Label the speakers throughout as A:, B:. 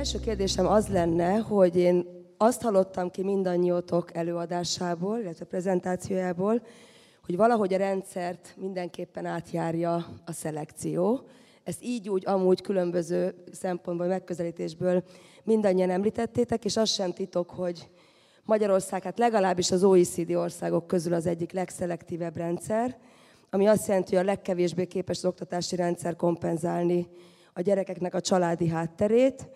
A: első kérdésem az lenne, hogy én azt hallottam ki mindannyiótok előadásából, illetve prezentációjából, hogy valahogy a rendszert mindenképpen átjárja a szelekció. Ezt így úgy, amúgy különböző szempontból, megközelítésből mindannyian említettétek, és az sem titok, hogy Magyarország hát legalábbis az OECD országok közül az egyik legszelektívebb rendszer, ami azt jelenti, hogy a legkevésbé képes az oktatási rendszer kompenzálni a gyerekeknek a családi hátterét,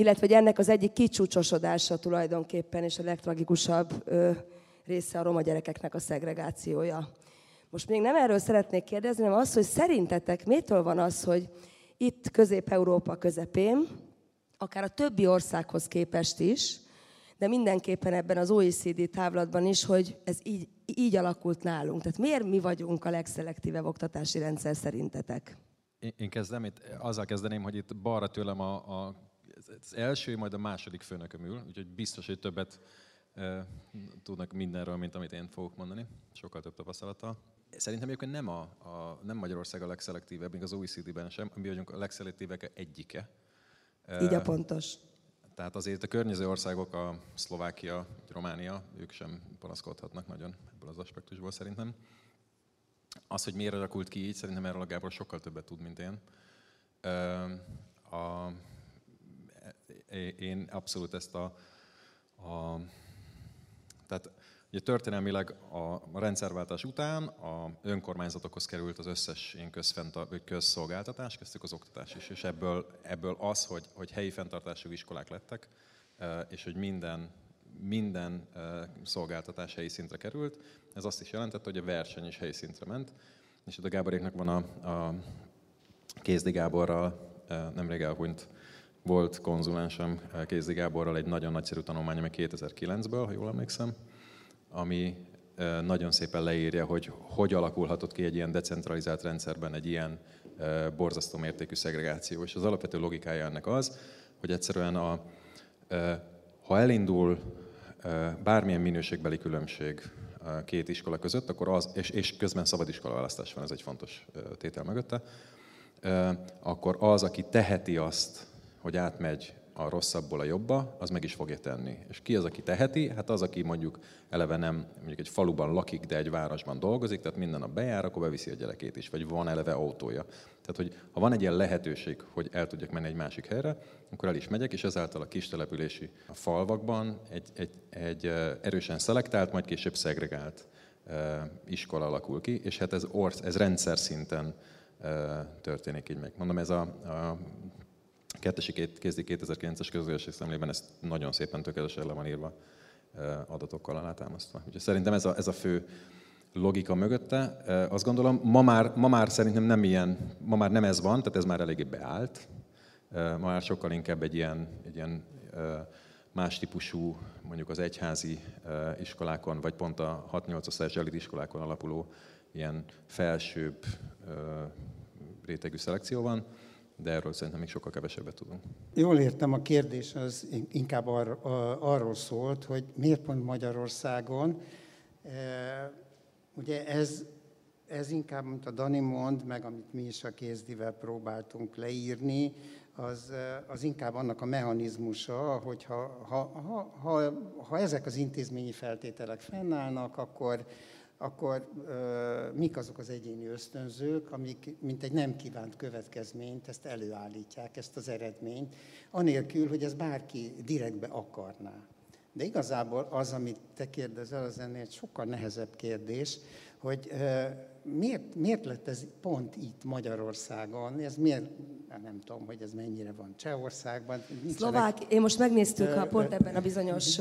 A: illetve hogy ennek az egyik kicsúcsosodása tulajdonképpen, és a legtragikusabb része a roma gyerekeknek a szegregációja. Most még nem erről szeretnék kérdezni, hanem az, hogy szerintetek mitől van az, hogy itt Közép-Európa közepén, akár a többi országhoz képest is, de mindenképpen ebben az OECD távlatban is, hogy ez így, így alakult nálunk. Tehát miért mi vagyunk a legszelektívebb oktatási rendszer szerintetek?
B: Én kezdem, itt azzal kezdeném, hogy itt balra tőlem a, a, az első, majd a második főnököm ül, úgyhogy biztos, hogy többet e, tudnak mindenről, mint amit én fogok mondani, sokkal több tapasztalattal. Szerintem egyébként nem, a, a, nem Magyarország a legszelektívebb, még az OECD-ben sem, mi vagyunk a legszelektívek egyike.
A: Így a pontos.
B: Tehát azért a környező országok, a Szlovákia, Románia, ők sem panaszkodhatnak nagyon ebből az aspektusból szerintem. Az, hogy miért alakult ki így, szerintem erről a Gábor sokkal többet tud, mint én. A, én abszolút ezt a, a tehát Ugye történelmileg a rendszerváltás után a önkormányzatokhoz került az összes ilyen közfentar- közszolgáltatás, kezdtük az oktatás is, és ebből, ebből az, hogy, hogy helyi fenntartású iskolák lettek, és hogy minden, minden szolgáltatás helyi szintre került, ez azt is jelentette, hogy a verseny is helyi szintre ment, és itt a Gáboréknak van a, a Kézdi Gáborral nemrég elhunyt volt konzulensem Kézdi Gáborral egy nagyon nagyszerű tanulmány, ami 2009-ből, ha jól emlékszem, ami nagyon szépen leírja, hogy hogy alakulhatott ki egy ilyen decentralizált rendszerben egy ilyen borzasztó mértékű szegregáció. És az alapvető logikája ennek az, hogy egyszerűen a, ha elindul bármilyen minőségbeli különbség két iskola között, akkor az, és, és közben szabad iskola választás van, ez egy fontos tétel mögötte, akkor az, aki teheti azt, hogy átmegy a rosszabbból a jobba, az meg is fogja tenni. És ki az, aki teheti? Hát az, aki mondjuk eleve nem mondjuk egy faluban lakik, de egy városban dolgozik, tehát minden nap bejár, akkor beviszi a gyerekét is, vagy van eleve autója. Tehát, hogy ha van egy ilyen lehetőség, hogy el tudjak menni egy másik helyre, akkor el is megyek, és ezáltal a kis települési falvakban egy, egy, egy erősen szelektált, majd később szegregált iskola alakul ki, és hát ez, orsz, ez rendszer szinten történik így meg. Mondom, ez a, a kettesi kézdi 2009-es közösségi szemlében ezt nagyon szépen tökéletesen le van írva adatokkal alátámasztva. Úgyhogy szerintem ez a, ez a fő logika mögötte. Azt gondolom, ma már, ma már szerintem nem ilyen, ma már nem ez van, tehát ez már eléggé beállt. Ma már sokkal inkább egy ilyen, egy ilyen más típusú, mondjuk az egyházi iskolákon, vagy pont a 6-8 osztályos elit iskolákon alapuló ilyen felsőbb rétegű szelekció van de erről szerintem még sokkal kevesebbet tudunk.
C: Jól értem, a kérdés az inkább ar, arról szólt, hogy miért pont Magyarországon. E, ugye ez, ez inkább, mint a Dani mond, meg amit mi is a kézdivel próbáltunk leírni, az, az inkább annak a mechanizmusa, hogy ha, ha, ha, ha, ha ezek az intézményi feltételek fennállnak, akkor akkor ö, mik azok az egyéni ösztönzők, amik mint egy nem kívánt következményt ezt előállítják, ezt az eredményt, anélkül, hogy ez bárki direktbe akarná. De igazából az, amit te kérdezel, az ennél egy sokkal nehezebb kérdés, hogy ö, miért, miért lett ez pont itt Magyarországon? Ez miért, nem tudom, hogy ez mennyire van Csehországban.
A: Szlovák, én most megnéztük a, pont ebben a bizonyos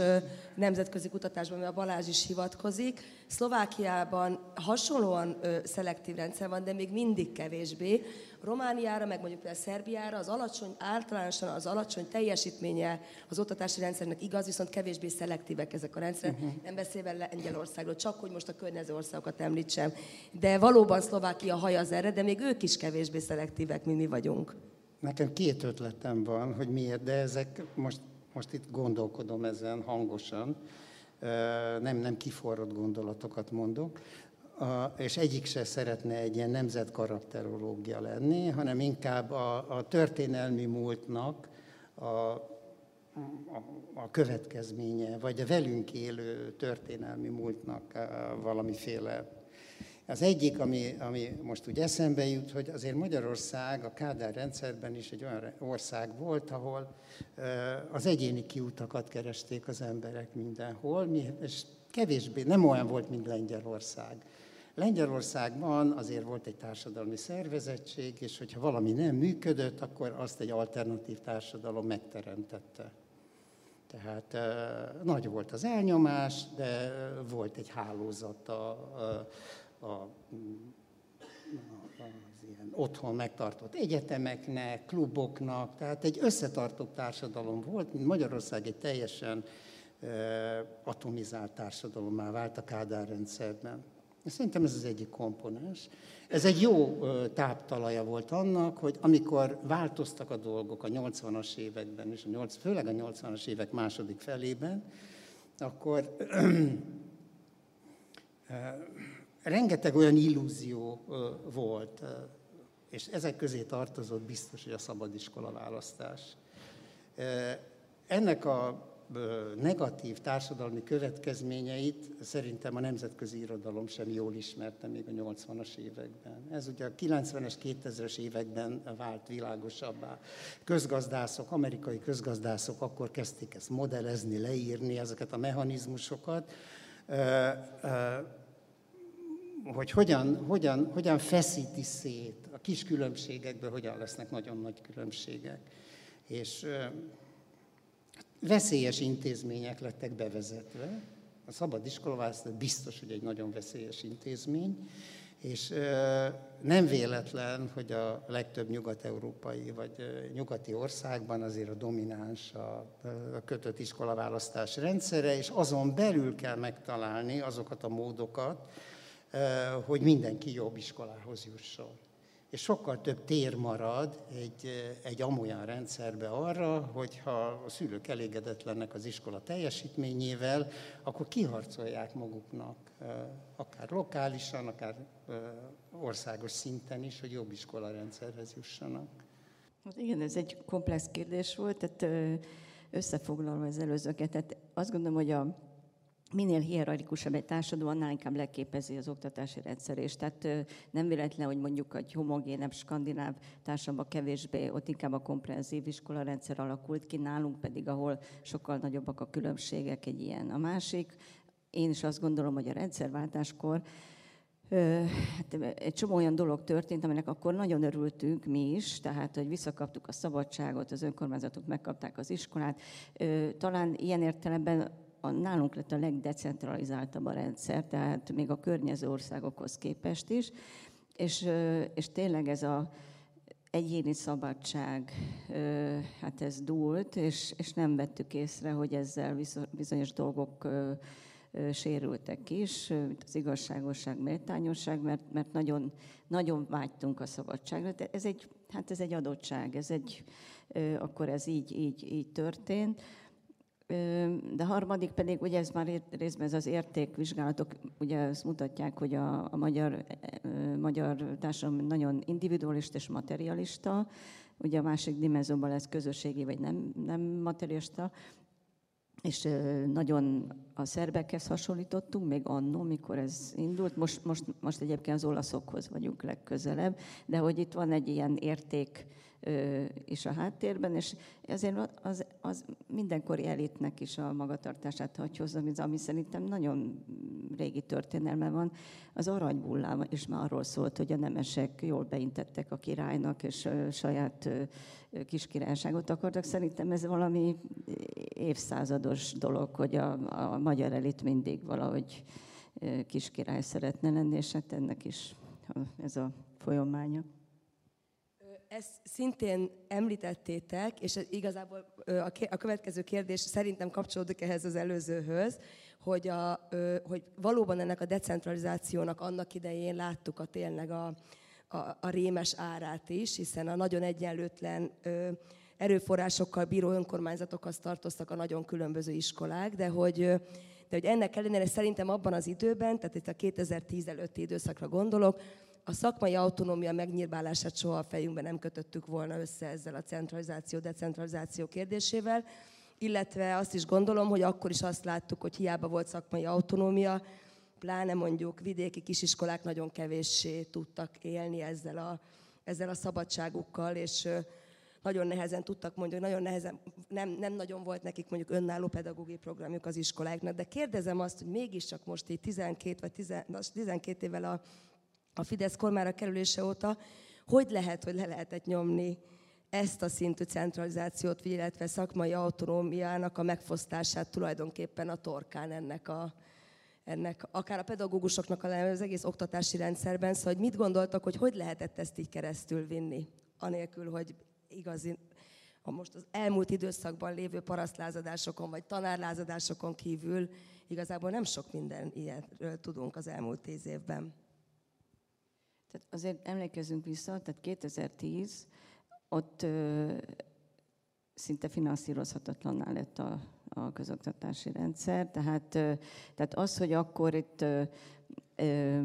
A: nemzetközi kutatásban, ami a Balázs is hivatkozik. Szlovákiában hasonlóan ö, szelektív rendszer van, de még mindig kevésbé. Romániára, meg mondjuk például Szerbiára az alacsony, általánosan az alacsony teljesítménye az oktatási rendszernek igaz, viszont kevésbé szelektívek ezek a rendszerek, uh-huh. nem beszélve Lengyelországról, csak hogy most a környező országokat említsem. De valóban Szlovákia haj az erre, de még ők is kevésbé szelektívek, mint mi vagyunk.
C: Nekem két ötletem van, hogy miért, de ezek most, most itt gondolkodom ezen hangosan. Nem, nem kiforrott gondolatokat mondok. És egyik se szeretne egy ilyen nemzetkarakterológia lenni, hanem inkább a, a történelmi múltnak a a, a következménye, vagy a velünk élő történelmi múltnak valamiféle az egyik, ami, ami most úgy eszembe jut, hogy azért Magyarország a Kádár rendszerben is egy olyan ország volt, ahol az egyéni kiutakat keresték az emberek mindenhol, és kevésbé, nem olyan volt, mint Lengyelország. Lengyelországban azért volt egy társadalmi szervezettség, és hogyha valami nem működött, akkor azt egy alternatív társadalom megteremtette. Tehát nagy volt az elnyomás, de volt egy hálózat a, a, a, az ilyen otthon megtartott egyetemeknek, kluboknak, tehát egy összetartott társadalom volt, Magyarország egy teljesen atomizált társadalommá vált a Kádár rendszerben. Szerintem ez az egyik komponens. Ez egy jó táptalaja volt annak, hogy amikor változtak a dolgok a 80-as években, és a 8, főleg a 80-as évek második felében, akkor rengeteg olyan illúzió volt, és ezek közé tartozott biztos, hogy a szabadiskola választás. Ennek a negatív társadalmi következményeit szerintem a nemzetközi irodalom sem jól ismerte még a 80-as években. Ez ugye a 90-es, 2000-es években vált világosabbá. Közgazdászok, amerikai közgazdászok akkor kezdték ezt modellezni, leírni ezeket a mechanizmusokat, hogy hogyan, hogyan, hogyan feszíti szét a kis különbségekből, hogyan lesznek nagyon nagy különbségek. És veszélyes intézmények lettek bevezetve. A szabad iskolaválasztás biztos, hogy egy nagyon veszélyes intézmény, és nem véletlen, hogy a legtöbb nyugat-európai vagy nyugati országban azért a domináns a, kötött iskolaválasztás rendszere, és azon belül kell megtalálni azokat a módokat, hogy mindenki jobb iskolához jusson és sokkal több tér marad egy, egy amolyan rendszerbe arra, hogyha a szülők elégedetlennek az iskola teljesítményével, akkor kiharcolják maguknak, akár lokálisan, akár országos szinten is, hogy jobb iskola rendszerhez jussanak.
D: Hát igen, ez egy komplex kérdés volt, tehát összefoglalva az előzőket, tehát azt gondolom, hogy a minél hierarchikusabb egy társadalom, annál inkább leképezi az oktatási rendszer. És tehát nem véletlen, hogy mondjuk egy homogénebb skandináv társadalomban kevésbé, ott inkább a komprehenzív iskolarendszer alakult ki, nálunk pedig, ahol sokkal nagyobbak a különbségek, egy ilyen. A másik, én is azt gondolom, hogy a rendszerváltáskor hát egy csomó olyan dolog történt, aminek akkor nagyon örültünk mi is, tehát, hogy visszakaptuk a szabadságot, az önkormányzatok megkapták az iskolát. Talán ilyen értelemben a, nálunk lett a legdecentralizáltabb a rendszer, tehát még a környező országokhoz képest is, és, és tényleg ez a egyéni szabadság, hát ez dúlt, és, és nem vettük észre, hogy ezzel bizonyos dolgok sérültek is, mint az igazságosság, méltányosság, mert, mert nagyon, nagyon vágytunk a szabadságra. De ez egy, hát ez egy adottság, ez egy, akkor ez így, így, így történt. De harmadik pedig, ugye ez már részben ez az értékvizsgálatok, ugye ezt mutatják, hogy a, a magyar, magyar társadalom nagyon individualista és materialista, ugye a másik dimenzióban lesz közösségi vagy nem, nem materialista, és nagyon a szerbekhez hasonlítottunk, még annó, mikor ez indult. Most, most, most egyébként az olaszokhoz vagyunk legközelebb, de hogy itt van egy ilyen érték is a háttérben, és ezért az, az mindenkori elitnek is a magatartását hagyhozza, ami szerintem nagyon régi történelme van. Az aranybullám is már arról szólt, hogy a nemesek jól beintettek a királynak, és saját kiskirályságot akartak. Szerintem ez valami évszázados dolog, hogy a, a magyar elit mindig valahogy kiskirály szeretne lenni, és hát ennek is ez a folyamánya.
A: Ezt szintén említettétek, és igazából a következő kérdés szerintem kapcsolódik ehhez az előzőhöz, hogy, a, hogy valóban ennek a decentralizációnak annak idején láttuk a tényleg a, a, a rémes árát is, hiszen a nagyon egyenlőtlen erőforrásokkal bíró önkormányzatokhoz tartoztak a nagyon különböző iskolák, de hogy, de hogy ennek ellenére szerintem abban az időben, tehát itt a 2010 előtti időszakra gondolok, a szakmai autonómia megnyírbálását soha a fejünkben nem kötöttük volna össze ezzel a centralizáció, decentralizáció kérdésével, illetve azt is gondolom, hogy akkor is azt láttuk, hogy hiába volt szakmai autonómia, pláne mondjuk vidéki kisiskolák nagyon kevéssé tudtak élni ezzel a, ezzel a szabadságukkal, és nagyon nehezen tudtak mondani, nagyon nehezen, nem, nem nagyon volt nekik mondjuk önálló pedagógiai programjuk az iskoláknak, de kérdezem azt, hogy mégiscsak most így 12 vagy 10, 12 évvel a, a Fidesz kormára kerülése óta, hogy lehet, hogy le lehetett nyomni ezt a szintű centralizációt, illetve szakmai autonómiának a megfosztását tulajdonképpen a torkán ennek a, ennek, akár a pedagógusoknak, az egész oktatási rendszerben. Szóval, hogy mit gondoltak, hogy hogy lehetett ezt így keresztül vinni, anélkül, hogy igazi, a most az elmúlt időszakban lévő parasztlázadásokon vagy tanárlázadásokon kívül igazából nem sok minden ilyenről tudunk az elmúlt tíz évben.
D: Tehát azért emlékezünk vissza, tehát 2010, ott ö, szinte finanszírozhatatlanná lett a, a közoktatási rendszer. Tehát, ö, tehát az, hogy akkor itt ö, ö,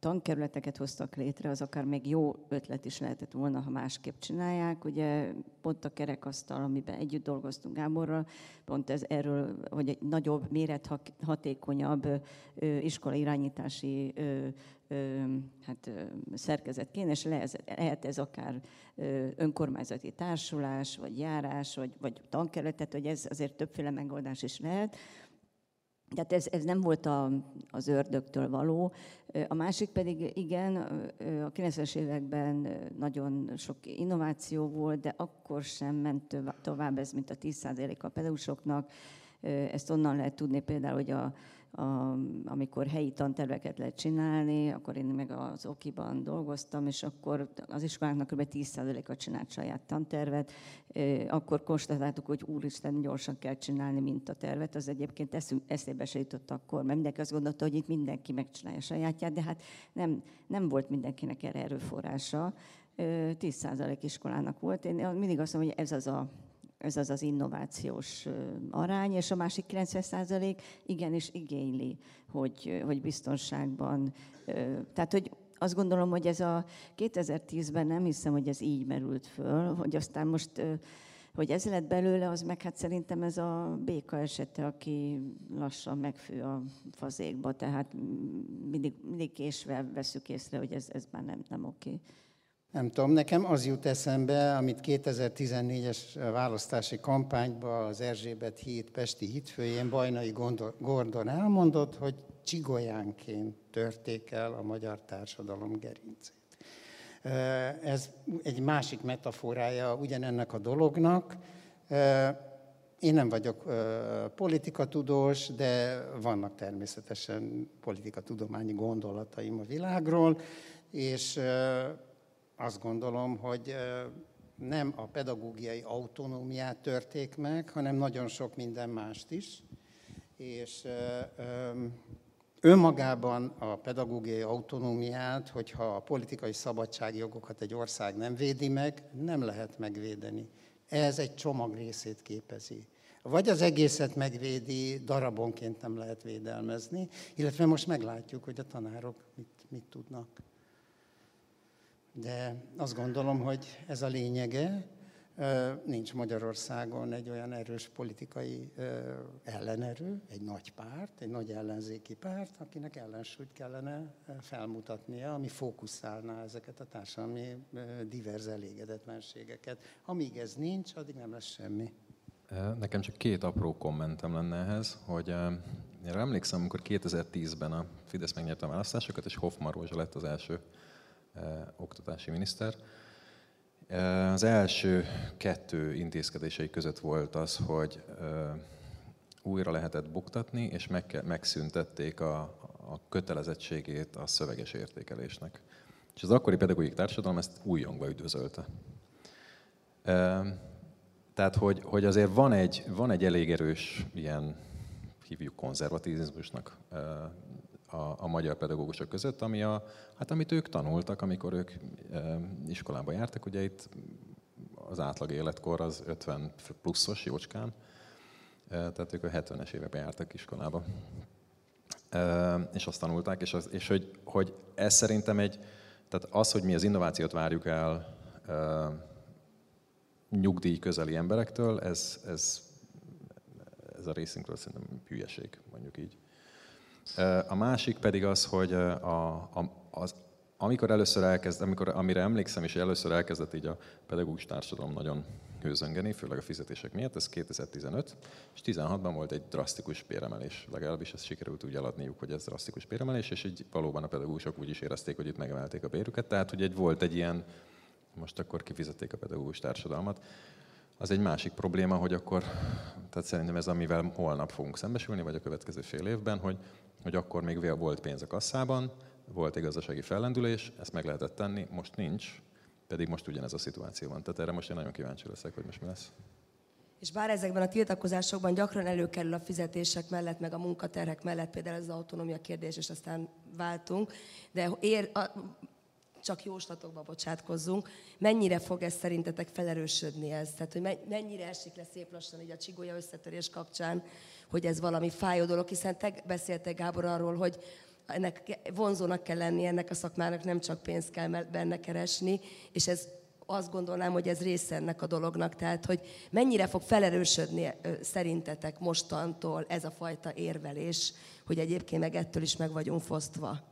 D: tankerületeket hoztak létre, az akár még jó ötlet is lehetett volna, ha másképp csinálják. Ugye pont a kerekasztal, amiben együtt dolgoztunk Gáborral, pont ez erről, hogy egy nagyobb, mérethatékonyabb iskola irányítási hát, szerkezet kéne, és lehet ez akár önkormányzati társulás, vagy járás, vagy, vagy tankerület, tehát hogy ez azért többféle megoldás is lehet. Tehát ez, ez nem volt a, az ördögtől való. A másik pedig igen, a 90-es években nagyon sok innováció volt, de akkor sem ment tovább ez, mint a 10% a pedagógusoknak. Ezt onnan lehet tudni például, hogy a, amikor helyi tanterveket lehet csinálni, akkor én meg az Okiban dolgoztam, és akkor az iskoláknak kb. 10%-a csinált saját tantervet. Akkor konstatáltuk, hogy úristen, gyorsan kell csinálni mint a tervet. Az egyébként eszünk, eszébe se jutott akkor, mert mindenki azt gondolta, hogy itt mindenki megcsinálja sajátját, de hát nem, nem volt mindenkinek erre erőforrása. 10% iskolának volt. Én mindig azt mondom, hogy ez az a ez az az innovációs arány, és a másik 90 százalék igenis igényli, hogy, hogy biztonságban, tehát hogy azt gondolom, hogy ez a 2010-ben nem hiszem, hogy ez így merült föl, hogy aztán most, hogy ez lett belőle, az meg hát szerintem ez a béka esete, aki lassan megfő a fazékba, tehát mindig, mindig késve veszük észre, hogy ez, ez már nem, nem oké. Okay.
C: Nem tudom, nekem az jut eszembe, amit 2014-es választási kampányban az Erzsébet híd Pesti hídfőjén Bajnai Gordon elmondott, hogy csigolyánként törték el a magyar társadalom gerincét. Ez egy másik metaforája ugyanennek a dolognak. Én nem vagyok politikatudós, de vannak természetesen politikatudományi gondolataim a világról, és azt gondolom, hogy nem a pedagógiai autonómiát törték meg, hanem nagyon sok minden mást is. És önmagában a pedagógiai autonómiát, hogyha a politikai szabadságjogokat egy ország nem védi meg, nem lehet megvédeni. Ez egy csomag részét képezi. Vagy az egészet megvédi, darabonként nem lehet védelmezni, illetve most meglátjuk, hogy a tanárok mit, mit tudnak de azt gondolom, hogy ez a lényege. Nincs Magyarországon egy olyan erős politikai ellenerő, egy nagy párt, egy nagy ellenzéki párt, akinek ellensúlyt kellene felmutatnia, ami fókuszálná ezeket a társadalmi divers elégedetlenségeket. Amíg ez nincs, addig nem lesz semmi.
B: Nekem csak két apró kommentem lenne ehhez, hogy én emlékszem, amikor 2010-ben a Fidesz megnyerte a választásokat, és Hoffman Rózsa lett az első oktatási miniszter. Az első kettő intézkedései között volt az, hogy újra lehetett buktatni, és meg, megszüntették a, a kötelezettségét a szöveges értékelésnek. És az akkori pedagógiai társadalom ezt újjongva üdvözölte. Tehát, hogy, hogy azért van egy, van egy elég erős ilyen, hívjuk konzervatizmusnak a, a magyar pedagógusok között, ami a, hát amit ők tanultak, amikor ők e, iskolába jártak. Ugye itt az átlag életkor az 50 pluszos jócskán, e, tehát ők a 70-es években jártak iskolába. E, és azt tanulták, és, az, és hogy, hogy ez szerintem egy, tehát az, hogy mi az innovációt várjuk el e, nyugdíj közeli emberektől, ez, ez ez a részünkről szerintem hülyeség, mondjuk így. A másik pedig az, hogy a, a, az, amikor először elkezd, amikor, amire emlékszem, és először elkezdett így a pedagógus társadalom nagyon hőzöngeni, főleg a fizetések miatt, ez 2015, és 16-ban volt egy drasztikus béremelés. Legalábbis ezt sikerült úgy eladniuk, hogy ez drasztikus béremelés, és így valóban a pedagógusok úgy is érezték, hogy itt megemelték a bérüket. Tehát, hogy egy volt egy ilyen, most akkor kifizették a pedagógus társadalmat. Az egy másik probléma, hogy akkor, tehát szerintem ez, amivel holnap fogunk szembesülni, vagy a következő fél évben, hogy, hogy akkor még volt pénz a kasszában, volt egy gazdasági fellendülés, ezt meg lehetett tenni, most nincs, pedig most ugyanez a szituáció van. Tehát erre most én nagyon kíváncsi leszek, hogy most mi lesz.
A: És bár ezekben a tiltakozásokban gyakran előkerül a fizetések mellett, meg a munkaterhek mellett, például az autonómia kérdés, és aztán váltunk, de ér, a, csak jóslatokba bocsátkozzunk, mennyire fog ez szerintetek felerősödni ez? Tehát, hogy mennyire esik le szép lassan így a csigolya összetörés kapcsán, hogy ez valami fájó dolog, hiszen te beszéltek Gábor arról, hogy ennek vonzónak kell lenni ennek a szakmának, nem csak pénzt kell benne keresni, és ez azt gondolnám, hogy ez része ennek a dolognak, tehát hogy mennyire fog felerősödni szerintetek mostantól ez a fajta érvelés, hogy egyébként meg ettől is meg vagyunk fosztva.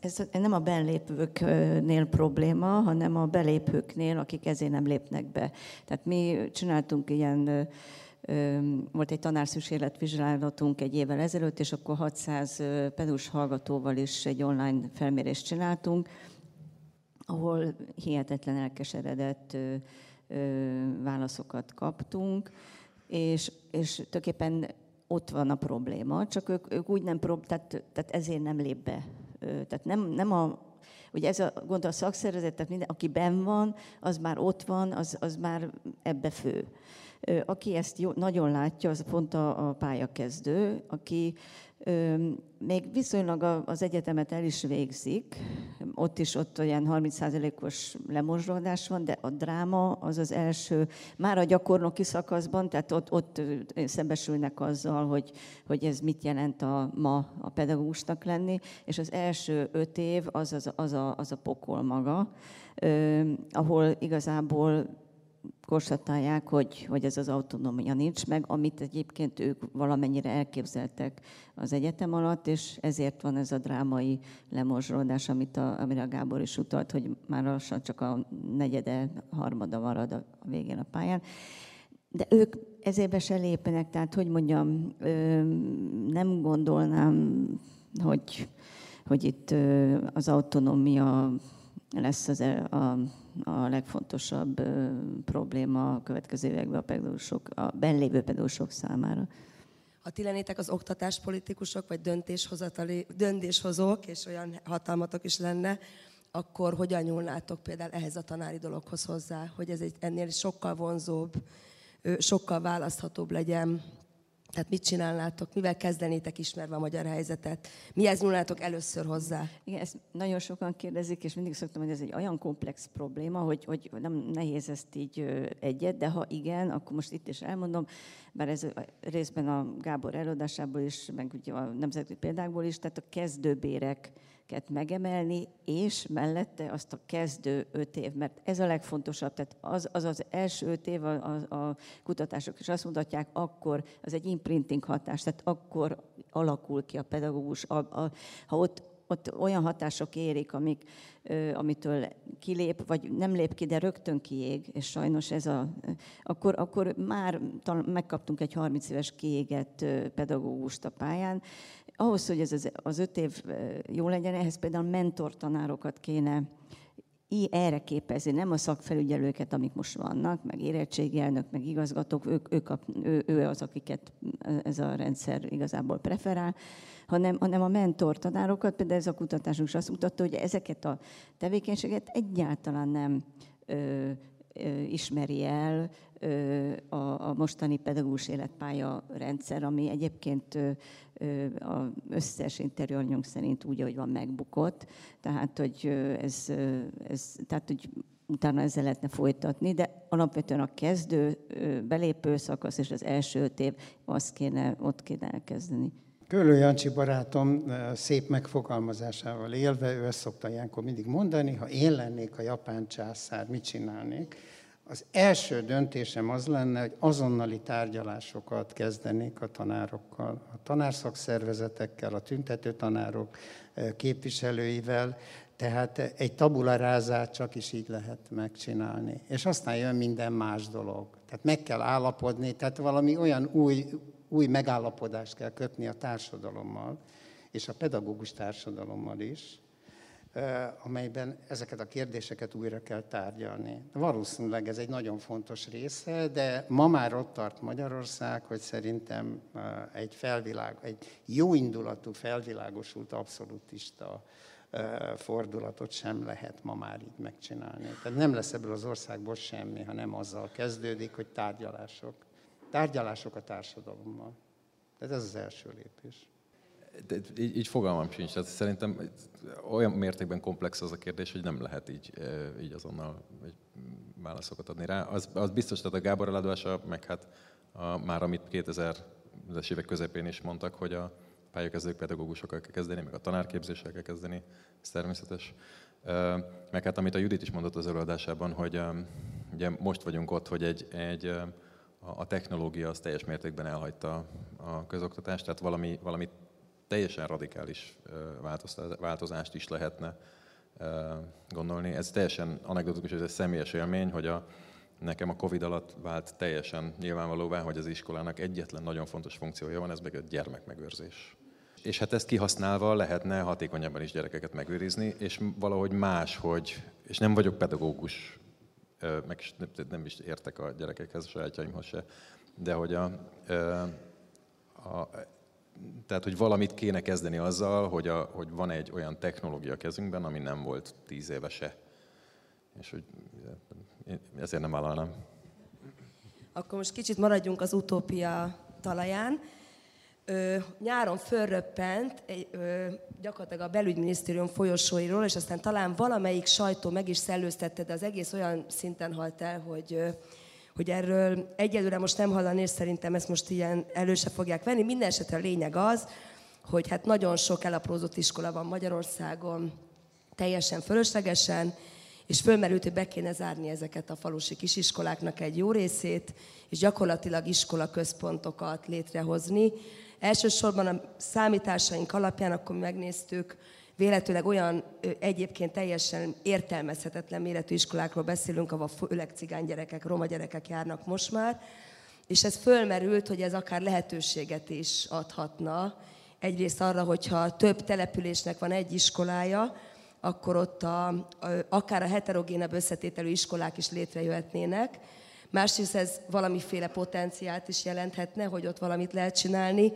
D: Ez, ez nem a belépőknél probléma, hanem a belépőknél, akik ezért nem lépnek be. Tehát mi csináltunk ilyen volt egy tanárszükségletvizsgálatunk egy évvel ezelőtt, és akkor 600 pedus hallgatóval is egy online felmérést csináltunk, ahol hihetetlen elkeseredett válaszokat kaptunk, és, és tulajdonképpen ott van a probléma, csak ők, ők úgy nem, prób- tehát, tehát ezért nem lép be. Tehát nem, nem a, ugye ez a gond a szakszervezet, tehát minden, aki ben van, az már ott van, az, az már ebbe fő. Aki ezt jó, nagyon látja, az pont a, a pályakezdő, aki még viszonylag az egyetemet el is végzik, ott is ott olyan 30%-os lemozsolódás van, de a dráma az az első, már a gyakornoki szakaszban, tehát ott, ott szembesülnek azzal, hogy, hogy ez mit jelent a, ma a pedagógusnak lenni, és az első öt év az, az, az, a, az a pokol maga, ahol igazából konstatálják, hogy, hogy ez az autonómia nincs meg, amit egyébként ők valamennyire elképzeltek az egyetem alatt, és ezért van ez a drámai lemorzsolódás, amit a, amire a Gábor is utalt, hogy már lassan csak a negyede, harmada marad a végén a pályán. De ők ezért be se lépnek, tehát hogy mondjam, nem gondolnám, hogy, hogy itt az autonómia lesz az, e, a, a legfontosabb probléma a következő években a pedagógusok, a benlévő pedagógusok számára.
A: Ha ti lennétek az oktatáspolitikusok, vagy döntéshozatali, döntéshozók, és olyan hatalmatok is lenne, akkor hogyan nyúlnátok például ehhez a tanári dologhoz hozzá, hogy ez egy ennél sokkal vonzóbb, sokkal választhatóbb legyen tehát mit csinálnátok, mivel kezdenétek ismerve a magyar helyzetet? Mihez nyúlnátok először hozzá?
D: Igen, ezt nagyon sokan kérdezik, és mindig szoktam, hogy ez egy olyan komplex probléma, hogy, hogy nem nehéz ezt így egyet, de ha igen, akkor most itt is elmondom, bár ez részben a Gábor előadásából is, meg ugye a nemzeti példákból is, tehát a kezdőbérek megemelni, és mellette azt a kezdő öt év, mert ez a legfontosabb, tehát az az, az első öt év a, a, a kutatások is azt mutatják, akkor az egy imprinting hatás, tehát akkor alakul ki a pedagógus, a, a, ha ott ott olyan hatások érik, amik, amitől kilép, vagy nem lép ki, de rögtön kiég, és sajnos ez a... Akkor, akkor már megkaptunk egy 30 éves kiégett pedagógust a pályán. Ahhoz, hogy ez az, öt év jó legyen, ehhez például mentortanárokat kéne erre képezni, nem a szakfelügyelőket, amik most vannak, meg érettségi meg igazgatók, ők, ők a, ő, ő az, akiket ez a rendszer igazából preferál, hanem, hanem a mentor tanárokat, például ez a kutatásunk is azt mutatta, hogy ezeket a tevékenységet egyáltalán nem ö, ö, ismeri el a, a mostani pedagógus életpálya rendszer, ami egyébként ö, a összes interjúanyunk szerint úgy, ahogy van, megbukott. Tehát, hogy ez, ez tehát, hogy utána ezzel lehetne folytatni, de alapvetően a kezdő, belépő szakasz és az első öt év, azt kéne, ott kéne elkezdeni.
C: Körülő Jancsi barátom szép megfogalmazásával élve, ő ezt szokta ilyenkor mindig mondani, ha én lennék a japán császár, mit csinálnék? Az első döntésem az lenne, hogy azonnali tárgyalásokat kezdenék a tanárokkal, a tanárszakszervezetekkel, a tüntető tanárok képviselőivel, tehát egy tabularázát csak is így lehet megcsinálni. És aztán jön minden más dolog. Tehát meg kell állapodni, tehát valami olyan új, új megállapodást kell kötni a társadalommal, és a pedagógus társadalommal is, amelyben ezeket a kérdéseket újra kell tárgyalni. Valószínűleg ez egy nagyon fontos része, de ma már ott tart Magyarország, hogy szerintem egy felvilág, egy jó indulatú, felvilágosult abszolútista fordulatot sem lehet ma már így megcsinálni. Tehát nem lesz ebből az országból semmi, ha nem azzal kezdődik, hogy tárgyalások. Tárgyalások a társadalommal. Tehát ez az első lépés.
B: De így, így fogalmam sincs. Tehát szerintem olyan mértékben komplex az a kérdés, hogy nem lehet így, így azonnal válaszokat adni rá. Az, az biztos, tehát a Gábor eladása, meg hát a, már amit 2000-es évek közepén is mondtak, hogy a pályakezdők pedagógusokkal kell kezdeni, meg a tanárképzéssel kell kezdeni, ez természetes. Meg hát amit a Judit is mondott az előadásában, hogy ugye most vagyunk ott, hogy egy, egy a technológia az teljes mértékben elhagyta a közoktatást, tehát valami, valami teljesen radikális változást is lehetne gondolni. Ez teljesen anekdotikus, ez egy személyes élmény, hogy a, nekem a Covid alatt vált teljesen nyilvánvalóvá, hogy az iskolának egyetlen nagyon fontos funkciója van, ez meg a gyermekmegőrzés. És hát ezt kihasználva lehetne hatékonyabban is gyerekeket megőrizni, és valahogy más, hogy, és nem vagyok pedagógus, meg nem is értek a gyerekekhez, a sajátjaimhoz se, de hogy a, a, tehát, hogy valamit kéne kezdeni azzal, hogy, a, hogy van egy olyan technológia kezünkben, ami nem volt tíz évese. És hogy ezért nem vállalnám.
A: Akkor most kicsit maradjunk az utópia talaján. Ö, nyáron fölröppent ö, gyakorlatilag a belügyminisztérium folyosóiról, és aztán talán valamelyik sajtó meg is szellőztette, de az egész olyan szinten halt el, hogy ö, hogy erről egyelőre most nem hallani, és szerintem ezt most ilyen előse fogják venni. Minden esetre a lényeg az, hogy hát nagyon sok elaprózott iskola van Magyarországon, teljesen fölöslegesen, és fölmerült, hogy be kéne zárni ezeket a falusi kisiskoláknak egy jó részét, és gyakorlatilag iskola központokat létrehozni. Elsősorban a számításaink alapján akkor megnéztük, véletőleg olyan egyébként teljesen értelmezhetetlen méretű iskolákról beszélünk, ahol főleg cigány gyerekek, roma gyerekek járnak most már, és ez fölmerült, hogy ez akár lehetőséget is adhatna. Egyrészt arra, hogyha több településnek van egy iskolája, akkor ott a, a, akár a heterogénebb összetételű iskolák is létrejöhetnének. Másrészt ez valamiféle potenciált is jelenthetne, hogy ott valamit lehet csinálni,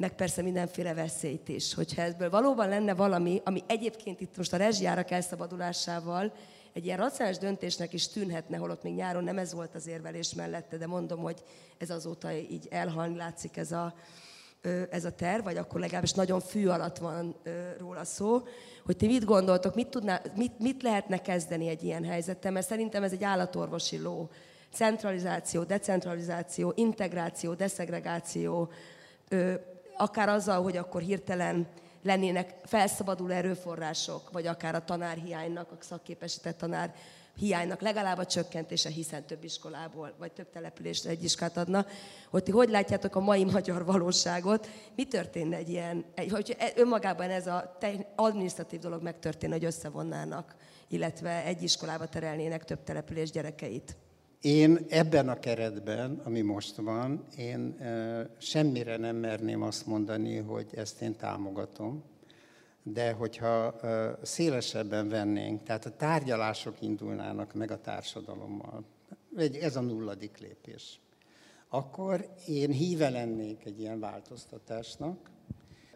A: meg persze mindenféle veszélyt is. Hogyha ebből valóban lenne valami, ami egyébként itt most a rezsijárak elszabadulásával egy ilyen racionális döntésnek is tűnhetne, holott még nyáron nem ez volt az érvelés mellette, de mondom, hogy ez azóta így elhalni látszik ez a, ez a terv, vagy akkor legalábbis nagyon fű alatt van róla szó, hogy ti mit gondoltok, mit, tudná, mit, mit lehetne kezdeni egy ilyen helyzettel, mert szerintem ez egy állatorvosi ló. Centralizáció, decentralizáció, integráció, deszegregáció, akár azzal, hogy akkor hirtelen lennének felszabaduló erőforrások, vagy akár a tanárhiánynak, a szakképesített tanár hiánynak legalább a csökkentése, hiszen több iskolából, vagy több településre egy iskát adna, hogy ti hogy látjátok a mai magyar valóságot, mi történne egy ilyen, hogy önmagában ez a administratív dolog megtörténne, hogy összevonnának, illetve egy iskolába terelnének több település gyerekeit?
C: Én ebben a keretben, ami most van, én semmire nem merném azt mondani, hogy ezt én támogatom, de hogyha szélesebben vennénk, tehát a tárgyalások indulnának meg a társadalommal, ez a nulladik lépés, akkor én híve lennék egy ilyen változtatásnak.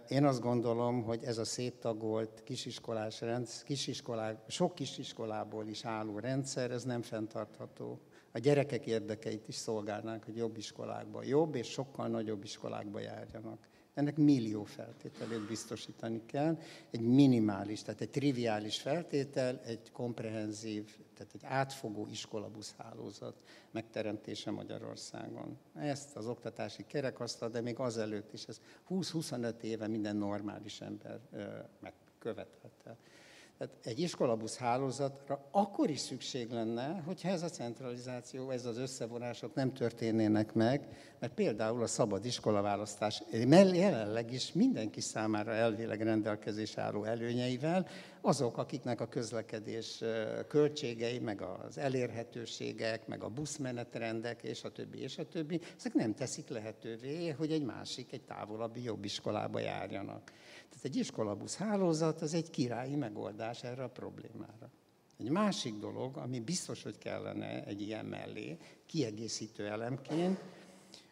C: Én azt gondolom, hogy ez a széttagolt kisiskolás rendszer, kisiskolák, sok kisiskolából is álló rendszer, ez nem fenntartható a gyerekek érdekeit is szolgálnánk, hogy jobb iskolákba, jobb és sokkal nagyobb iskolákba járjanak. Ennek millió feltételét biztosítani kell. Egy minimális, tehát egy triviális feltétel, egy komprehenzív, tehát egy átfogó iskolabusz hálózat megteremtése Magyarországon. Ezt az oktatási kerekasztal, de még azelőtt is, ez 20-25 éve minden normális ember megkövetelte. Tehát egy iskolabusz hálózatra akkor is szükség lenne, hogyha ez a centralizáció, ez az összevonások nem történnének meg, mert például a szabad iskolaválasztás jelenleg is mindenki számára elvileg rendelkezés álló előnyeivel, azok, akiknek a közlekedés költségei, meg az elérhetőségek, meg a buszmenetrendek, és a többi, és a többi, ezek nem teszik lehetővé, hogy egy másik, egy távolabbi jobb iskolába járjanak. Tehát egy iskolabusz hálózat az egy királyi megoldás erre a problémára. Egy másik dolog, ami biztos, hogy kellene egy ilyen mellé, kiegészítő elemként,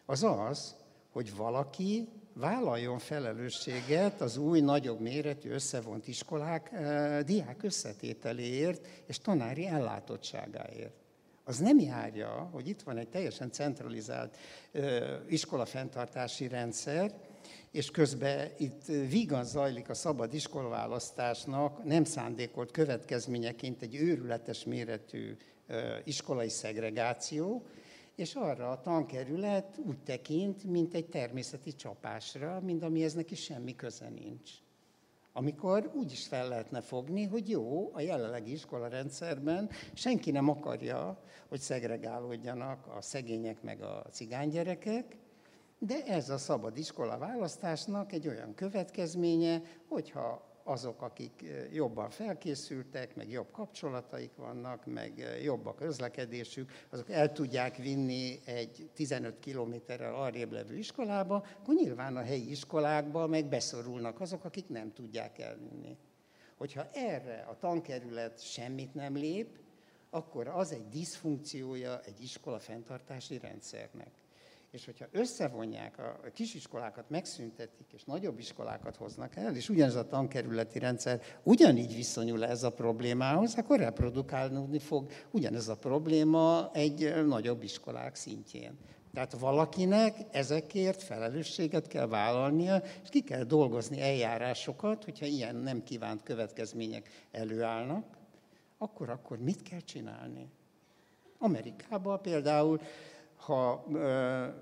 C: az az, hogy valaki vállaljon felelősséget az új, nagyobb méretű összevont iskolák eh, diák összetételéért és tanári ellátottságáért. Az nem járja, hogy itt van egy teljesen centralizált eh, iskolafenntartási rendszer, és közben itt vígan zajlik a szabad iskolaválasztásnak nem szándékolt következményeként egy őrületes méretű iskolai szegregáció, és arra a tankerület úgy tekint, mint egy természeti csapásra, mint amihez neki semmi köze nincs. Amikor úgy is fel lehetne fogni, hogy jó, a jelenlegi iskolarendszerben senki nem akarja, hogy szegregálódjanak a szegények meg a cigánygyerekek, de ez a szabad iskola választásnak egy olyan következménye, hogyha azok, akik jobban felkészültek, meg jobb kapcsolataik vannak, meg jobb a közlekedésük, azok el tudják vinni egy 15 kilométerrel arrébb levő iskolába, akkor nyilván a helyi iskolákba meg beszorulnak azok, akik nem tudják elvinni. Hogyha erre a tankerület semmit nem lép, akkor az egy diszfunkciója egy iskola fenntartási rendszernek. És hogyha összevonják, a kisiskolákat megszüntetik, és nagyobb iskolákat hoznak el, és ugyanez a tankerületi rendszer ugyanígy viszonyul ez a problémához, akkor reprodukálni fog ugyanez a probléma egy nagyobb iskolák szintjén. Tehát valakinek ezekért felelősséget kell vállalnia, és ki kell dolgozni eljárásokat, hogyha ilyen nem kívánt következmények előállnak, akkor, akkor mit kell csinálni? Amerikában például ha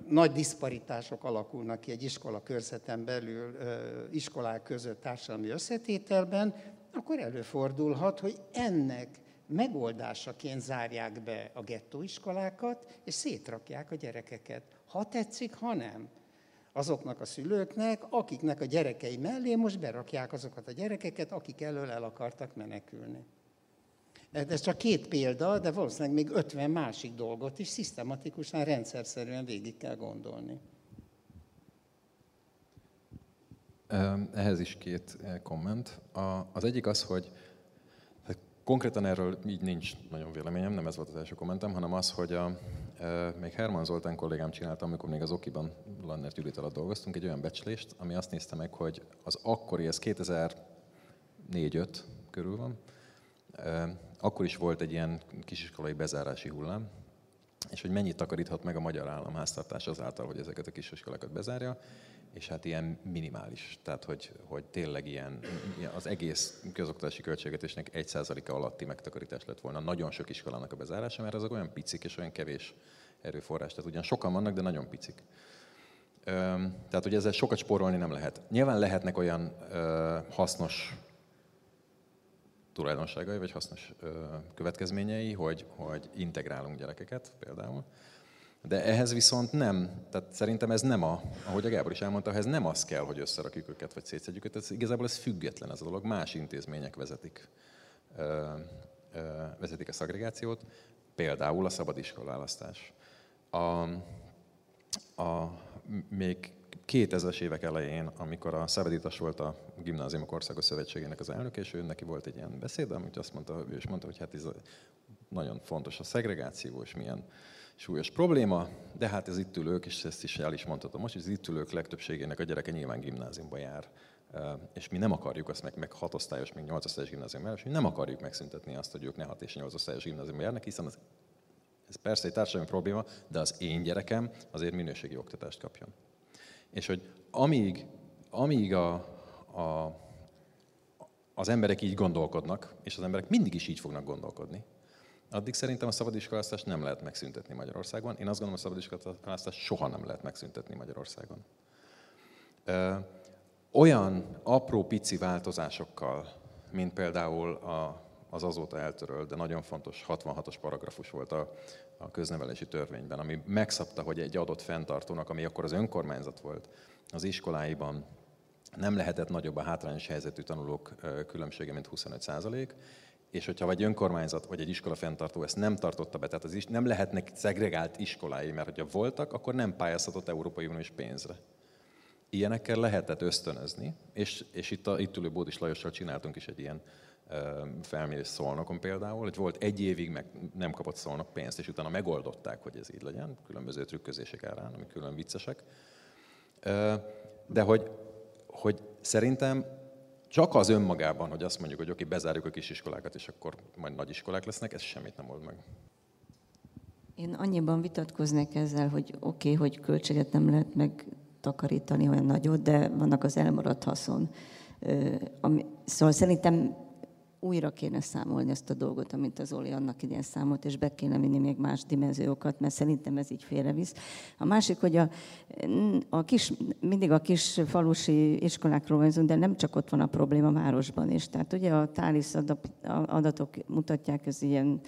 C: nagy diszparitások alakulnak ki egy iskola körzeten belül, iskolák között társadalmi összetételben, akkor előfordulhat, hogy ennek megoldásaként zárják be a gettóiskolákat, és szétrakják a gyerekeket. Ha tetszik, ha nem. Azoknak a szülőknek, akiknek a gyerekei mellé most berakják azokat a gyerekeket, akik elől el akartak menekülni. Ez csak két példa, de valószínűleg még 50 másik dolgot is szisztematikusan, rendszerszerűen végig kell gondolni.
B: Ehhez is két komment. Az egyik az, hogy hát konkrétan erről így nincs nagyon véleményem, nem ez volt az első kommentem, hanem az, hogy a, még Herman Zoltán kollégám csinálta, amikor még az Okiban Lanner Judit alatt dolgoztunk, egy olyan becslést, ami azt nézte meg, hogy az akkori, ez 2004-5 körül van, akkor is volt egy ilyen kisiskolai bezárási hullám, és hogy mennyit takaríthat meg a magyar államháztartás azáltal, hogy ezeket a kisiskolákat bezárja, és hát ilyen minimális. Tehát, hogy, hogy tényleg ilyen, az egész közoktatási költségvetésnek 1%-a alatti megtakarítás lett volna nagyon sok iskolának a bezárása, mert azok olyan picik és olyan kevés erőforrás. Tehát ugyan sokan vannak, de nagyon picik. Tehát, hogy ezzel sokat spórolni nem lehet. Nyilván lehetnek olyan hasznos tulajdonságai vagy hasznos következményei, hogy, hogy integrálunk gyerekeket például. De ehhez viszont nem, tehát szerintem ez nem a, ahogy a Gábor is elmondta, ehhez nem az kell, hogy összerakjuk őket, vagy szétszedjük őket, ez, igazából ez független ez a dolog, más intézmények vezetik, ö, ö, vezetik a szagregációt, például a szabadiskolálasztás. A, a, még 2000-es évek elején, amikor a Szabadítas volt a Gimnáziumok Országos Szövetségének az elnök, és ő neki volt egy ilyen beszéd, amit azt mondta, ő is mondta, hogy hát ez nagyon fontos a szegregáció, és milyen súlyos probléma, de hát ez itt ülők, és ezt is el is mondhatom most, hogy az itt ülők legtöbbségének a gyereke nyilván gimnáziumba jár, és mi nem akarjuk azt meg, meg 6 osztályos, még 8 osztályos gimnázium és mi nem akarjuk megszüntetni azt, hogy ők ne 6 és 8 osztályos gimnáziumba járnak, hiszen az, ez persze egy társadalmi probléma, de az én gyerekem azért minőségi oktatást kapjon. És hogy amíg, amíg a, a, az emberek így gondolkodnak, és az emberek mindig is így fognak gondolkodni, addig szerintem a szabadiskolásztást nem lehet megszüntetni Magyarországon. Én azt gondolom, a szabadiskolásztást soha nem lehet megszüntetni Magyarországon. Olyan apró pici változásokkal mint például a, az azóta eltörölt, de nagyon fontos 66-os paragrafus volt a, a köznevelési törvényben, ami megszabta, hogy egy adott fenntartónak, ami akkor az önkormányzat volt, az iskoláiban nem lehetett nagyobb a hátrányos helyzetű tanulók különbsége, mint 25 százalék, és hogyha vagy önkormányzat, vagy egy iskola fenntartó ezt nem tartotta be, tehát az is nem lehetnek szegregált iskolái, mert hogyha voltak, akkor nem pályázhatott Európai Uniós pénzre. Ilyenekkel lehetett ösztönözni, és, és itt, a, itt ülő Bódis Lajossal csináltunk is egy ilyen felmérés szolnokon például, hogy volt egy évig meg nem kapott szolnok pénzt, és utána megoldották, hogy ez így legyen, különböző trükközések árán, ami külön viccesek. De hogy, hogy szerintem csak az önmagában, hogy azt mondjuk, hogy oké, bezárjuk a kisiskolákat, és akkor majd nagy iskolák lesznek, ez semmit nem old meg.
D: Én annyiban vitatkoznék ezzel, hogy oké, okay, hogy költséget nem lehet megtakarítani olyan nagyot, de vannak az elmaradt haszon. Szóval szerintem újra kéne számolni ezt a dolgot, amit az Oli annak idén számolt, és be kéne vinni még más dimenziókat, mert szerintem ez így félrevisz. A másik, hogy a, a kis, mindig a kis falusi iskolákról van de nem csak ott van a probléma a városban is. Tehát ugye a TALIS adatok mutatják, ez ilyen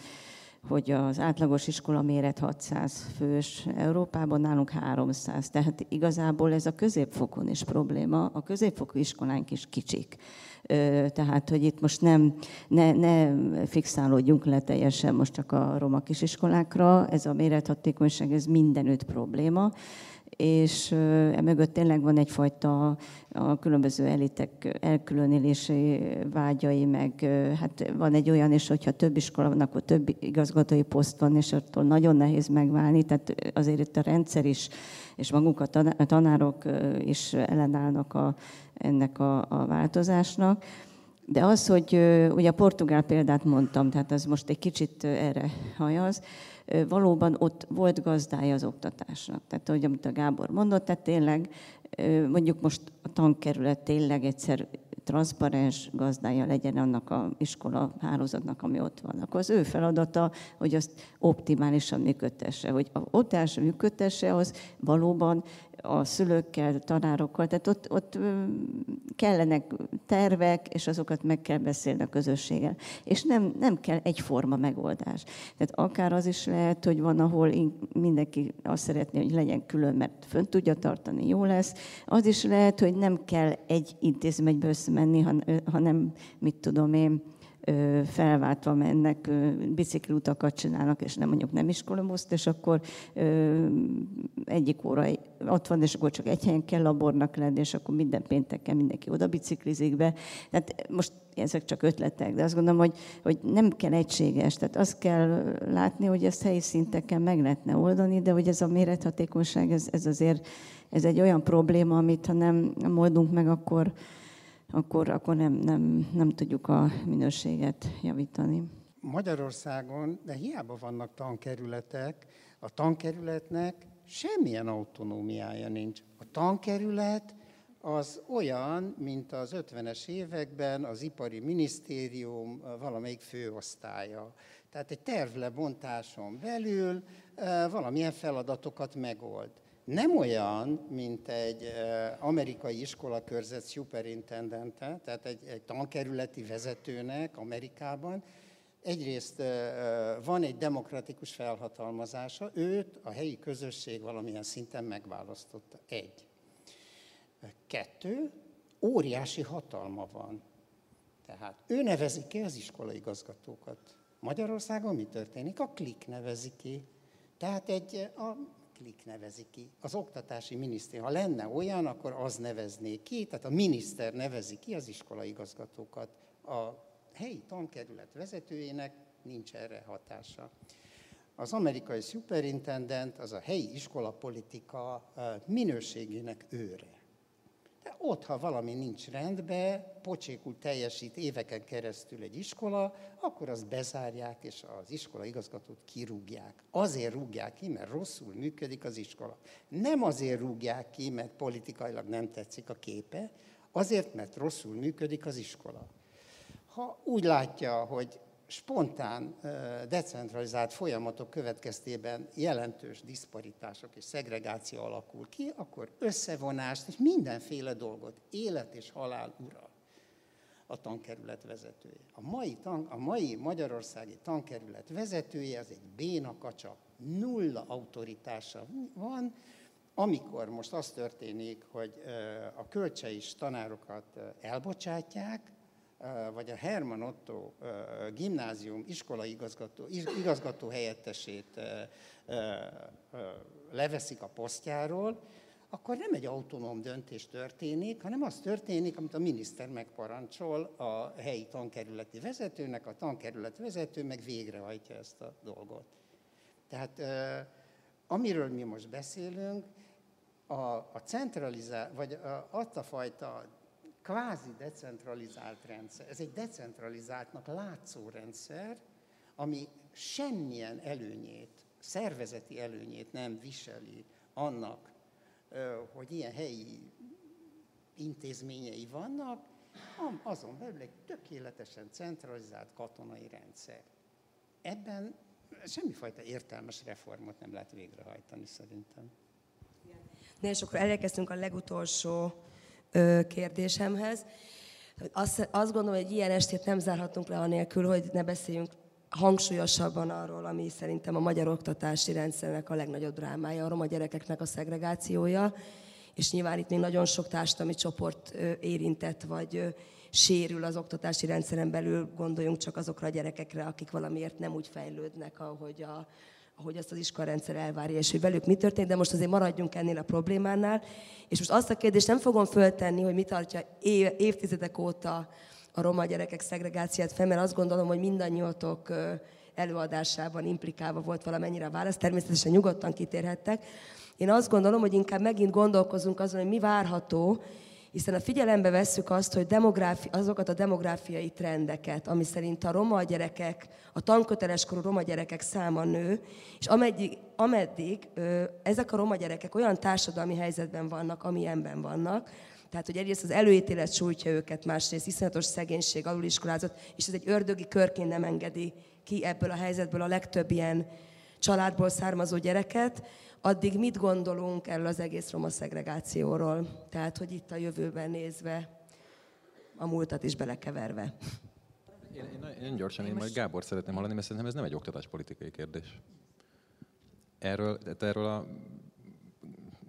D: hogy az átlagos iskola méret 600 fős, Európában nálunk 300. Tehát igazából ez a középfokon is probléma. A középfokú iskolánk is kicsik. Tehát, hogy itt most nem, ne, ne fixálódjunk le teljesen most csak a roma kisiskolákra, ez a mérethatékonyság, ez mindenütt probléma és emögött tényleg van egyfajta a különböző elitek elkülönélési vágyai, meg hát van egy olyan is, hogyha több iskola van, akkor több igazgatói poszt van, és attól nagyon nehéz megválni, tehát azért itt a rendszer is, és maguk a tanárok is ellenállnak a, ennek a, a változásnak. De az, hogy ugye a portugál példát mondtam, tehát az most egy kicsit erre hajaz, valóban ott volt gazdája az oktatásnak. Tehát, ahogy amit a Gábor mondott, tehát tényleg mondjuk most a tankerület tényleg egyszer transzparens gazdája legyen annak a iskola hálózatnak, ami ott van. Akkor az ő feladata, hogy azt optimálisan működtesse, hogy a ott működtesse, az valóban a szülőkkel, tanárokkal, tehát ott, ott kellenek tervek, és azokat meg kell beszélni a közösséggel. És nem, nem kell egyforma megoldás. Tehát akár az is lehet, hogy van, ahol mindenki azt szeretné, hogy legyen külön, mert fönn tudja tartani, jó lesz. Az is lehet, hogy nem kell egy intézménybe összemenni, hanem, mit tudom én, felváltva mennek, bicikliutakat csinálnak, és nem mondjuk nem iskolabuszt, és akkor egyik óra ott van, és akkor csak egy helyen kell labornak lenni, és akkor minden pénteken mindenki oda biciklizik be. Tehát most ezek csak ötletek, de azt gondolom, hogy, hogy nem kell egységes. Tehát azt kell látni, hogy ezt helyi szinteken meg lehetne oldani, de hogy ez a mérethatékonyság, ez, ez azért ez egy olyan probléma, amit ha nem oldunk meg, akkor, akkor, akkor nem, nem, nem tudjuk a minőséget javítani.
C: Magyarországon, de hiába vannak tankerületek, a tankerületnek semmilyen autonómiája nincs. A tankerület az olyan, mint az 50-es években az ipari minisztérium valamelyik főosztálya. Tehát egy tervlebontáson belül valamilyen feladatokat megold nem olyan, mint egy amerikai iskolakörzet superintendente, tehát egy, egy tankerületi vezetőnek Amerikában. Egyrészt van egy demokratikus felhatalmazása, őt a helyi közösség valamilyen szinten megválasztotta. Egy. Kettő, óriási hatalma van. Tehát ő nevezi ki az iskolaigazgatókat. Magyarországon mi történik? A klik nevezi ki. Tehát egy a klik nevezi ki. Az oktatási miniszter, ha lenne olyan, akkor az nevezné ki, tehát a miniszter nevezi ki az iskolaigazgatókat. A helyi tankerület vezetőjének nincs erre hatása. Az amerikai superintendent az a helyi iskolapolitika minőségének őre. De ott, ha valami nincs rendben, pocsékul teljesít éveken keresztül egy iskola, akkor azt bezárják, és az iskola igazgatót kirúgják. Azért rúgják ki, mert rosszul működik az iskola. Nem azért rúgják ki, mert politikailag nem tetszik a képe, azért, mert rosszul működik az iskola. Ha úgy látja, hogy spontán, decentralizált folyamatok következtében jelentős diszparitások és szegregáció alakul ki, akkor összevonást és mindenféle dolgot, élet és halál ura. a tankerület vezetője. A mai, tan, a mai magyarországi tankerület vezetője az egy béna kacsa, nulla autoritása van, amikor most az történik, hogy a kölcseis tanárokat elbocsátják, vagy a Herman Otto gimnázium iskola igazgató, igazgató helyettesét leveszik a posztjáról, akkor nem egy autonóm döntés történik, hanem az történik, amit a miniszter megparancsol a helyi tankerületi vezetőnek, a tankerület vezető meg végrehajtja ezt a dolgot. Tehát amiről mi most beszélünk, a, a centralizált, vagy a, azt a fajta kvázi decentralizált rendszer, ez egy decentralizáltnak látszó rendszer, ami semmilyen előnyét, szervezeti előnyét nem viseli annak, hogy ilyen helyi intézményei vannak, azon belül egy tökéletesen centralizált katonai rendszer. Ebben semmifajta értelmes reformot nem lehet végrehajtani szerintem.
A: Na és akkor elérkeztünk a legutolsó kérdésemhez. Azt, azt gondolom, hogy egy ilyen estét nem zárhatunk le anélkül, hogy ne beszéljünk hangsúlyosabban arról, ami szerintem a magyar oktatási rendszernek a legnagyobb drámája, a roma gyerekeknek a szegregációja, és nyilván itt még nagyon sok társadalmi csoport érintett, vagy sérül az oktatási rendszeren belül, gondoljunk csak azokra a gyerekekre, akik valamiért nem úgy fejlődnek, ahogy, a, ahogy azt az iskolarendszer elvárja, és hogy velük mi történik, de most azért maradjunk ennél a problémánál. És most azt a kérdést nem fogom föltenni, hogy mi tartja évtizedek óta a roma gyerekek szegregáciát fel, mert azt gondolom, hogy mindannyiótok előadásában implikálva volt valamennyire a válasz, természetesen nyugodtan kitérhettek. Én azt gondolom, hogy inkább megint gondolkozunk azon, hogy mi várható, hiszen a figyelembe vesszük azt, hogy demográfi, azokat a demográfiai trendeket, ami szerint a roma gyerekek, a tanköteleskorú roma gyerekek száma nő, és ameddig, ameddig ö, ezek a roma gyerekek olyan társadalmi helyzetben vannak, amilyenben vannak, tehát, hogy egyrészt az előítélet sújtja őket, másrészt iszonyatos szegénység, aluliskolázat, és ez egy ördögi körként nem engedi ki ebből a helyzetből a legtöbb ilyen családból származó gyereket, addig mit gondolunk erről az egész roma szegregációról? Tehát, hogy itt a jövőben nézve, a múltat is belekeverve.
B: Én, én, én gyorsan, én, én majd Gábor szeretném hallani, mert szerintem ez nem egy oktatáspolitikai kérdés. Erről, erről a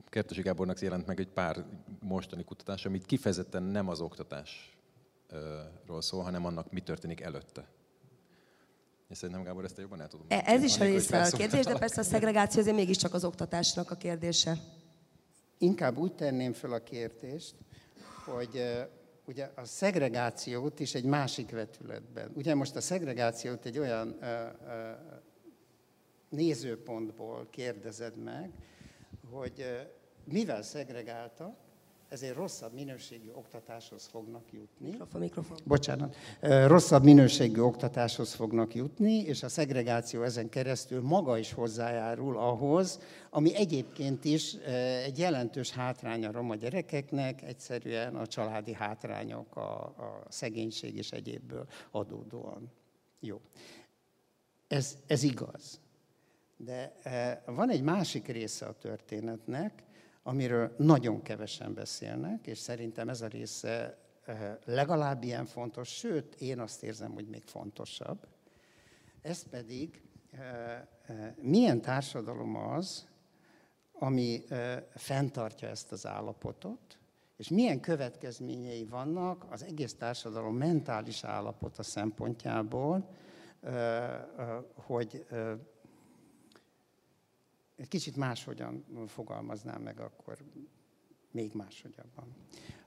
B: Kertesi Gábornak jelent meg egy pár mostani kutatás, amit kifejezetten nem az oktatásról szól, hanem annak, mi történik előtte. És szerintem, Gábor, ezt jobban el tudom.
A: E, ez is a része a kérdés, de persze a szegregáció azért mégiscsak az oktatásnak a kérdése.
C: Inkább úgy tenném fel a kérdést, hogy ugye a szegregációt is egy másik vetületben. Ugye most a szegregációt egy olyan ö, ö, nézőpontból kérdezed meg, hogy mivel szegregáltak, ezért rosszabb minőségű oktatáshoz fognak jutni.
A: Mikrofon, mikrofon.
C: Bocsánat. Rosszabb minőségű oktatáshoz fognak jutni, és a szegregáció ezen keresztül maga is hozzájárul ahhoz, ami egyébként is egy jelentős hátrány a roma gyerekeknek, egyszerűen a családi hátrányok, a, a szegénység és egyébből adódóan. Jó. Ez, ez igaz. De van egy másik része a történetnek, amiről nagyon kevesen beszélnek, és szerintem ez a része eh, legalább ilyen fontos, sőt, én azt érzem, hogy még fontosabb. Ez pedig eh, eh, milyen társadalom az, ami fenntartja ezt az állapotot, és milyen következményei vannak az egész társadalom mentális állapota szempontjából, hogy egy kicsit máshogyan fogalmaznám meg, akkor még máshogyabban.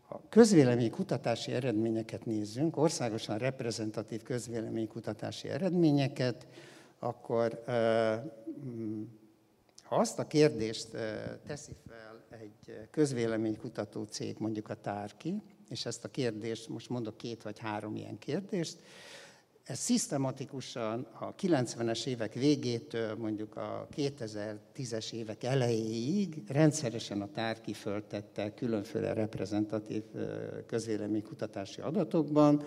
C: Ha közvéleménykutatási eredményeket nézzünk, országosan reprezentatív közvéleménykutatási eredményeket, akkor mm, ha azt a kérdést teszi fel egy közvéleménykutató cég, mondjuk a Tárki, és ezt a kérdést, most mondok két vagy három ilyen kérdést, ez szisztematikusan a 90-es évek végétől mondjuk a 2010-es évek elejéig rendszeresen a tár kiföltette különféle reprezentatív közvéleménykutatási adatokban.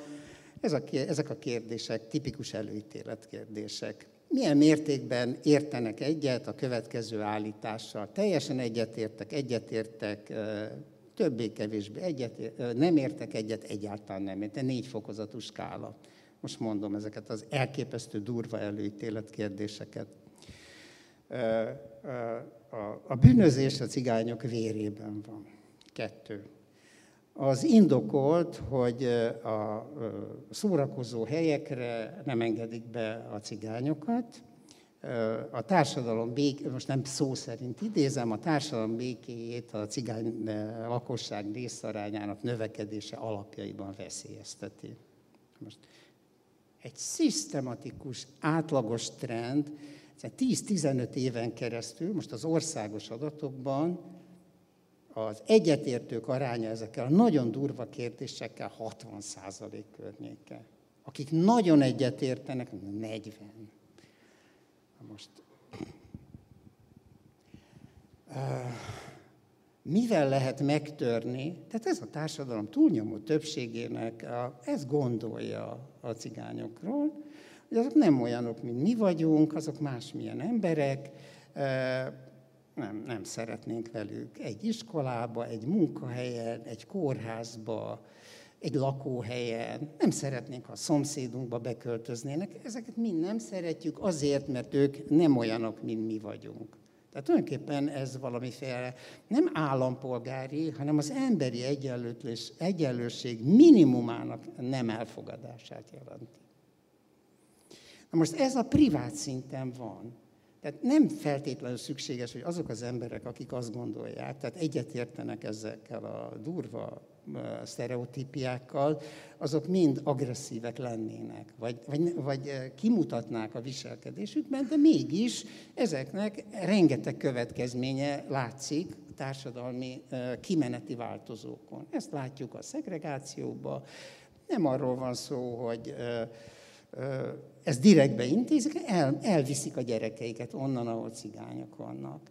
C: Ezek a kérdések tipikus előítéletkérdések. Milyen mértékben értenek egyet a következő állítással? Teljesen egyetértek, egyetértek, többé-kevésbé egyet, nem értek egyet, egyáltalán nem értek. Négy fokozatú skála. Most mondom ezeket az elképesztő durva előítélet kérdéseket. A bűnözés a cigányok vérében van. Kettő. Az indokolt, hogy a szórakozó helyekre nem engedik be a cigányokat, a társadalom béké, most nem szó szerint idézem, a társadalom békéjét a cigány lakosság részarányának növekedése alapjaiban veszélyezteti. Most egy szisztematikus, átlagos trend, 10-15 éven keresztül, most az országos adatokban az egyetértők aránya ezekkel a nagyon durva kérdésekkel 60 százalék környéke. Akik nagyon egyetértenek, 40. Most mivel lehet megtörni, tehát ez a társadalom túlnyomó többségének a, ez gondolja a cigányokról, hogy azok nem olyanok, mint mi vagyunk, azok másmilyen emberek, nem, nem szeretnénk velük egy iskolába, egy munkahelyen, egy kórházba, egy lakóhelyen, nem szeretnénk, ha a szomszédunkba beköltöznének. Ezeket mind nem szeretjük azért, mert ők nem olyanok, mint mi vagyunk. Tehát tulajdonképpen ez valamiféle nem állampolgári, hanem az emberi egyenlőség, minimumának nem elfogadását jelenti. Na most ez a privát szinten van. Tehát nem feltétlenül szükséges, hogy azok az emberek, akik azt gondolják, tehát egyetértenek ezekkel a durva sztereotípiákkal, azok mind agresszívek lennének, vagy, vagy, vagy kimutatnák a viselkedésükben, de mégis ezeknek rengeteg következménye látszik a társadalmi kimeneti változókon. Ezt látjuk a szegregációban. Nem arról van szó, hogy ezt direktbe intézik, el, elviszik a gyerekeiket onnan, ahol cigányok vannak.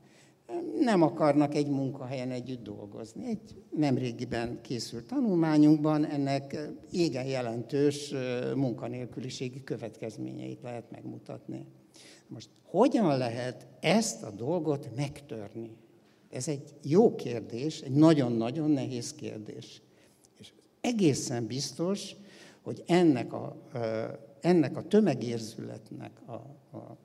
C: Nem akarnak egy munkahelyen együtt dolgozni. Egy nemrégiben készült tanulmányunkban ennek égen jelentős munkanélküliségi következményeit lehet megmutatni. Most hogyan lehet ezt a dolgot megtörni? Ez egy jó kérdés, egy nagyon-nagyon nehéz kérdés. És egészen biztos, hogy ennek a ennek a tömegérzületnek a, a,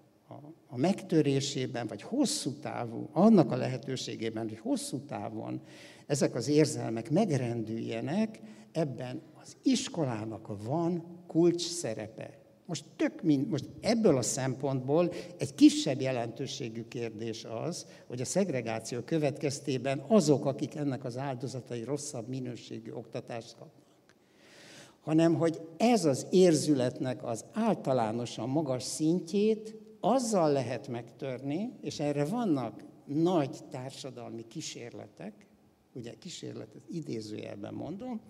C: a, megtörésében, vagy hosszú távú, annak a lehetőségében, hogy hosszú távon ezek az érzelmek megrendüljenek, ebben az iskolának van kulcs szerepe. Most, tök mind, most ebből a szempontból egy kisebb jelentőségű kérdés az, hogy a szegregáció következtében azok, akik ennek az áldozatai rosszabb minőségű oktatást kapnak hanem hogy ez az érzületnek az általánosan magas szintjét azzal lehet megtörni, és erre vannak nagy társadalmi kísérletek, ugye kísérletet idézőjelben mondom,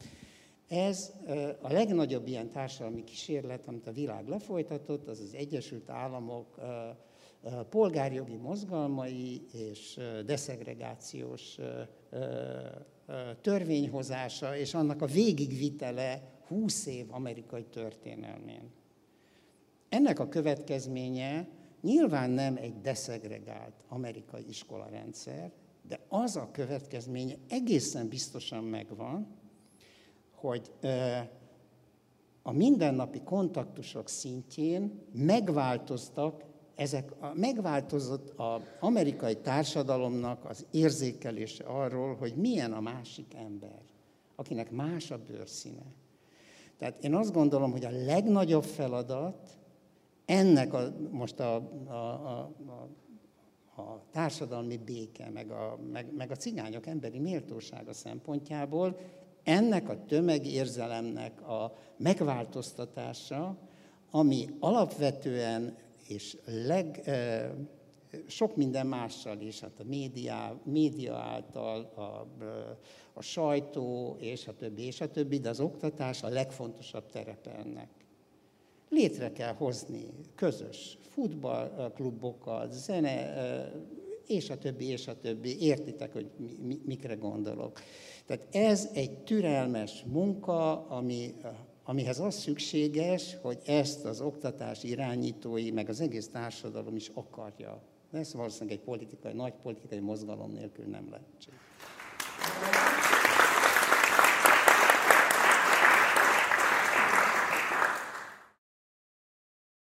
C: ez a legnagyobb ilyen társadalmi kísérlet, amit a világ lefolytatott, az az Egyesült Államok polgárjogi mozgalmai és deszegregációs törvényhozása, és annak a végigvitele 20 év amerikai történelmén. Ennek a következménye nyilván nem egy deszegregált amerikai iskolarendszer, de az a következménye egészen biztosan megvan, hogy a mindennapi kontaktusok szintjén megváltoztak ezek a, megváltozott az amerikai társadalomnak az érzékelése arról, hogy milyen a másik ember, akinek más a bőrszíne, tehát én azt gondolom, hogy a legnagyobb feladat ennek a, most a, a, a, a, a társadalmi béke, meg a, meg, meg a cigányok emberi méltósága szempontjából ennek a tömegérzelemnek a megváltoztatása, ami alapvetően és leg, sok minden mással is, hát a média, média által, a, a sajtó, és a többi, és a többi, de az oktatás a legfontosabb terepe ennek. Létre kell hozni közös futballklubokat, zene, és a többi, és a többi. Értitek, hogy mi, mikre gondolok. Tehát ez egy türelmes munka, ami, amihez az szükséges, hogy ezt az oktatás irányítói, meg az egész társadalom is akarja. Ez valószínűleg egy politikai, nagy politikai mozgalom nélkül nem lehetséges.